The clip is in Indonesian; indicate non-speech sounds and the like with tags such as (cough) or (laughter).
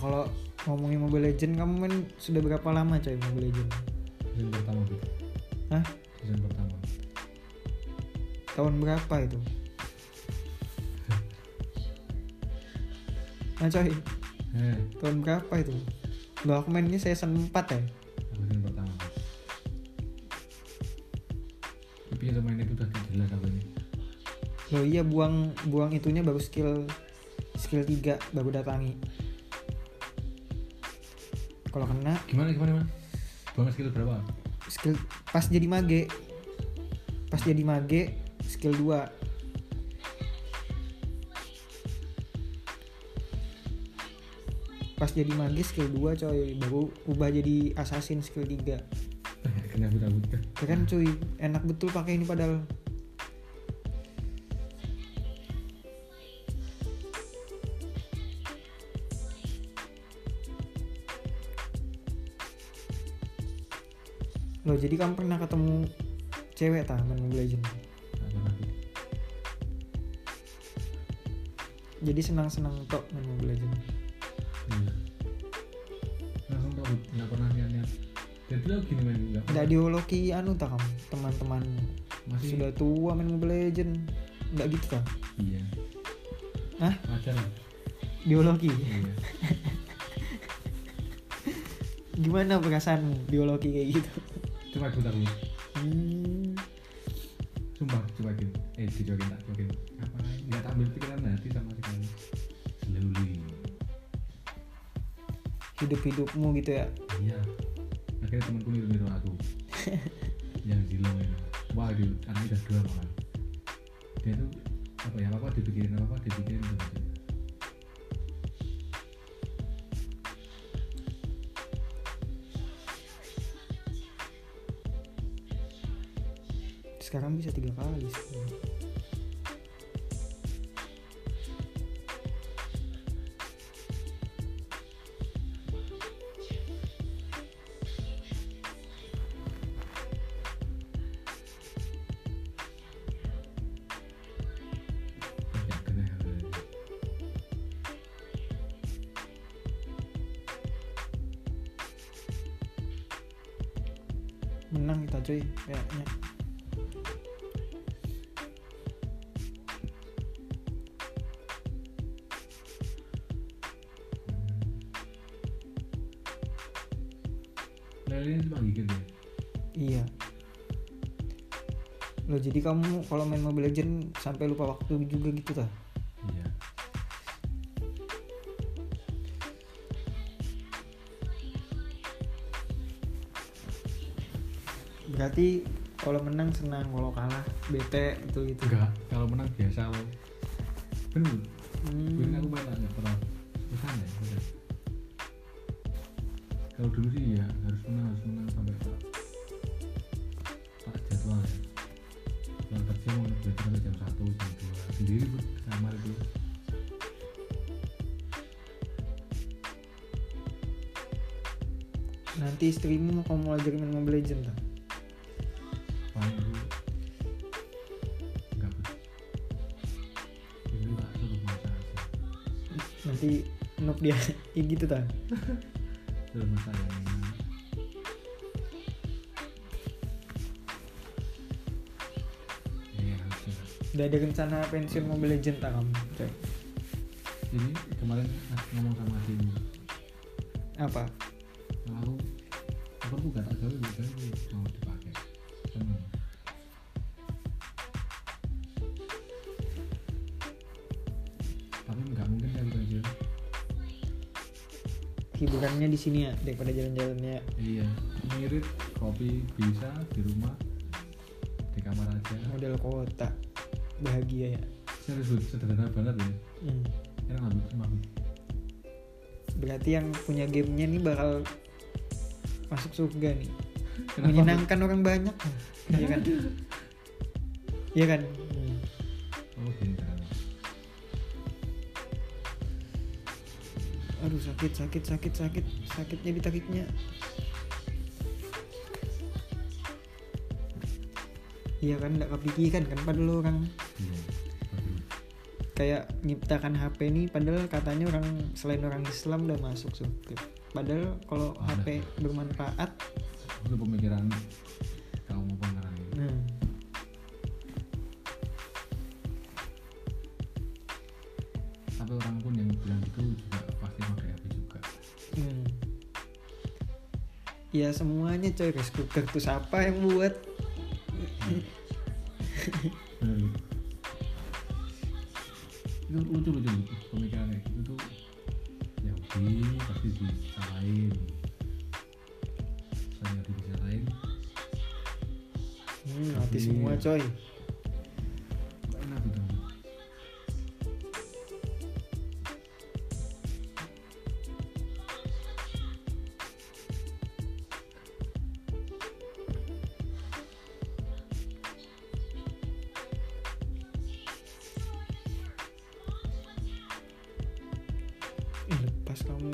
kalau ngomongin Mobile Legend kamu main sudah berapa lama coy Mobile Legend season pertama gitu Hah? season pertama. Tahun berapa itu? Nah coy? Eh. Tahun berapa itu? Lo aku mainnya season 4 ya? Season pertama. Tapi yang main itu udah apa ini. Lo iya buang buang itunya baru skill skill 3 baru datangi kalau kena. Gimana gimana gimana? Buang skill berapa? Skill pas jadi mage. Pas jadi mage skill 2 pas jadi mage skill 2 coy. Baru ubah jadi assassin skill 3 kena kan? Ya kan cuy. Enak betul pakai ini padahal Loh jadi kamu pernah ketemu cewek tak main Mobile Legends? Jadi senang-senang tok main Mobile Legends? Iya. Langsung tau nggak pernah niat niat jadi lo gini main nggak Nggak diologi anu tak kamu? Teman-teman. Masih sudah tua main Mobile Legends? Nggak gitu tak? iya. Hah? lah Biologi? iya. (laughs) Gimana perasaan biologi kayak gitu? Coba ikut aku Hmm, sumpah coba ikut eh dicobain tak cobain apa? Nggak tak ambil pikiran hati sama sekali. Slowly. Hidup-hidupmu gitu ya? Iya. Akhirnya temanku niru niru aku. (laughs) Yang zilong itu wah dia anaknya udah dua malah dia tuh apa ya apa apa dipikirin apa apa dipikirin gitu Sekarang bisa tiga kali sih. Menang kita cuy kayaknya Lele ini cuma gigit ya Iya Loh jadi kamu kalau main Mobile Legend sampai lupa waktu juga gitu ta? iya Berarti kalau menang senang, kalau kalah bete itu gitu. enggak kalau menang biasa lo bener Hmm. Gue aku main nggak pernah ke sana ya. Kalau dulu sih ya harus menang harus menang sampai tak tak jadwal ya. Kerja mau belajar sampai jam satu jam dua sendiri di kamar itu. Nanti istrimu mau kamu ajarin main Mobile Legend ta? Paling dulu nggak bet. Itu tak. Nanti noob dia (laughs) kayak gitu ta? (laughs) Yang enak. Iya harusnya. Udah ada rencana pensiun Mobile Legend tak kamu? Coy? Jadi kemarin ngomong sama adikmu Apa? aku aku gak tak gawe juga mau dipakai seneng Hiburannya di sini ya daripada jalan-jalannya. iya ngirit kopi bisa di rumah di kamar aja model kota bahagia ya serius sederhana banget ya Hmm. enak sumpah, Bud. berarti yang punya gamenya nih bakal masuk surga nih Kenapa, menyenangkan orang banyak iya kan iya kan Hmm. Aduh sakit sakit sakit sakit. Sakitnya ditakiknya iya kan nggak kepikiran kan padahal orang. Waduh. kayak nyiptakan HP nih padahal katanya orang selain orang Islam udah masuk surga. Padahal kalau. HP bermanfaat. Itu pemikiran sekarang ini nah. Tapi orang pun yang bilang itu juga ya semuanya coy. Rice cooker tuh siapa yang buat gitu itu lucu lucu lucu. Pemikiran kayak gitu tuh Yahudi pasti disalahin. Saya disalahin. Hmm, mati Tapi- semua coy lepas kamu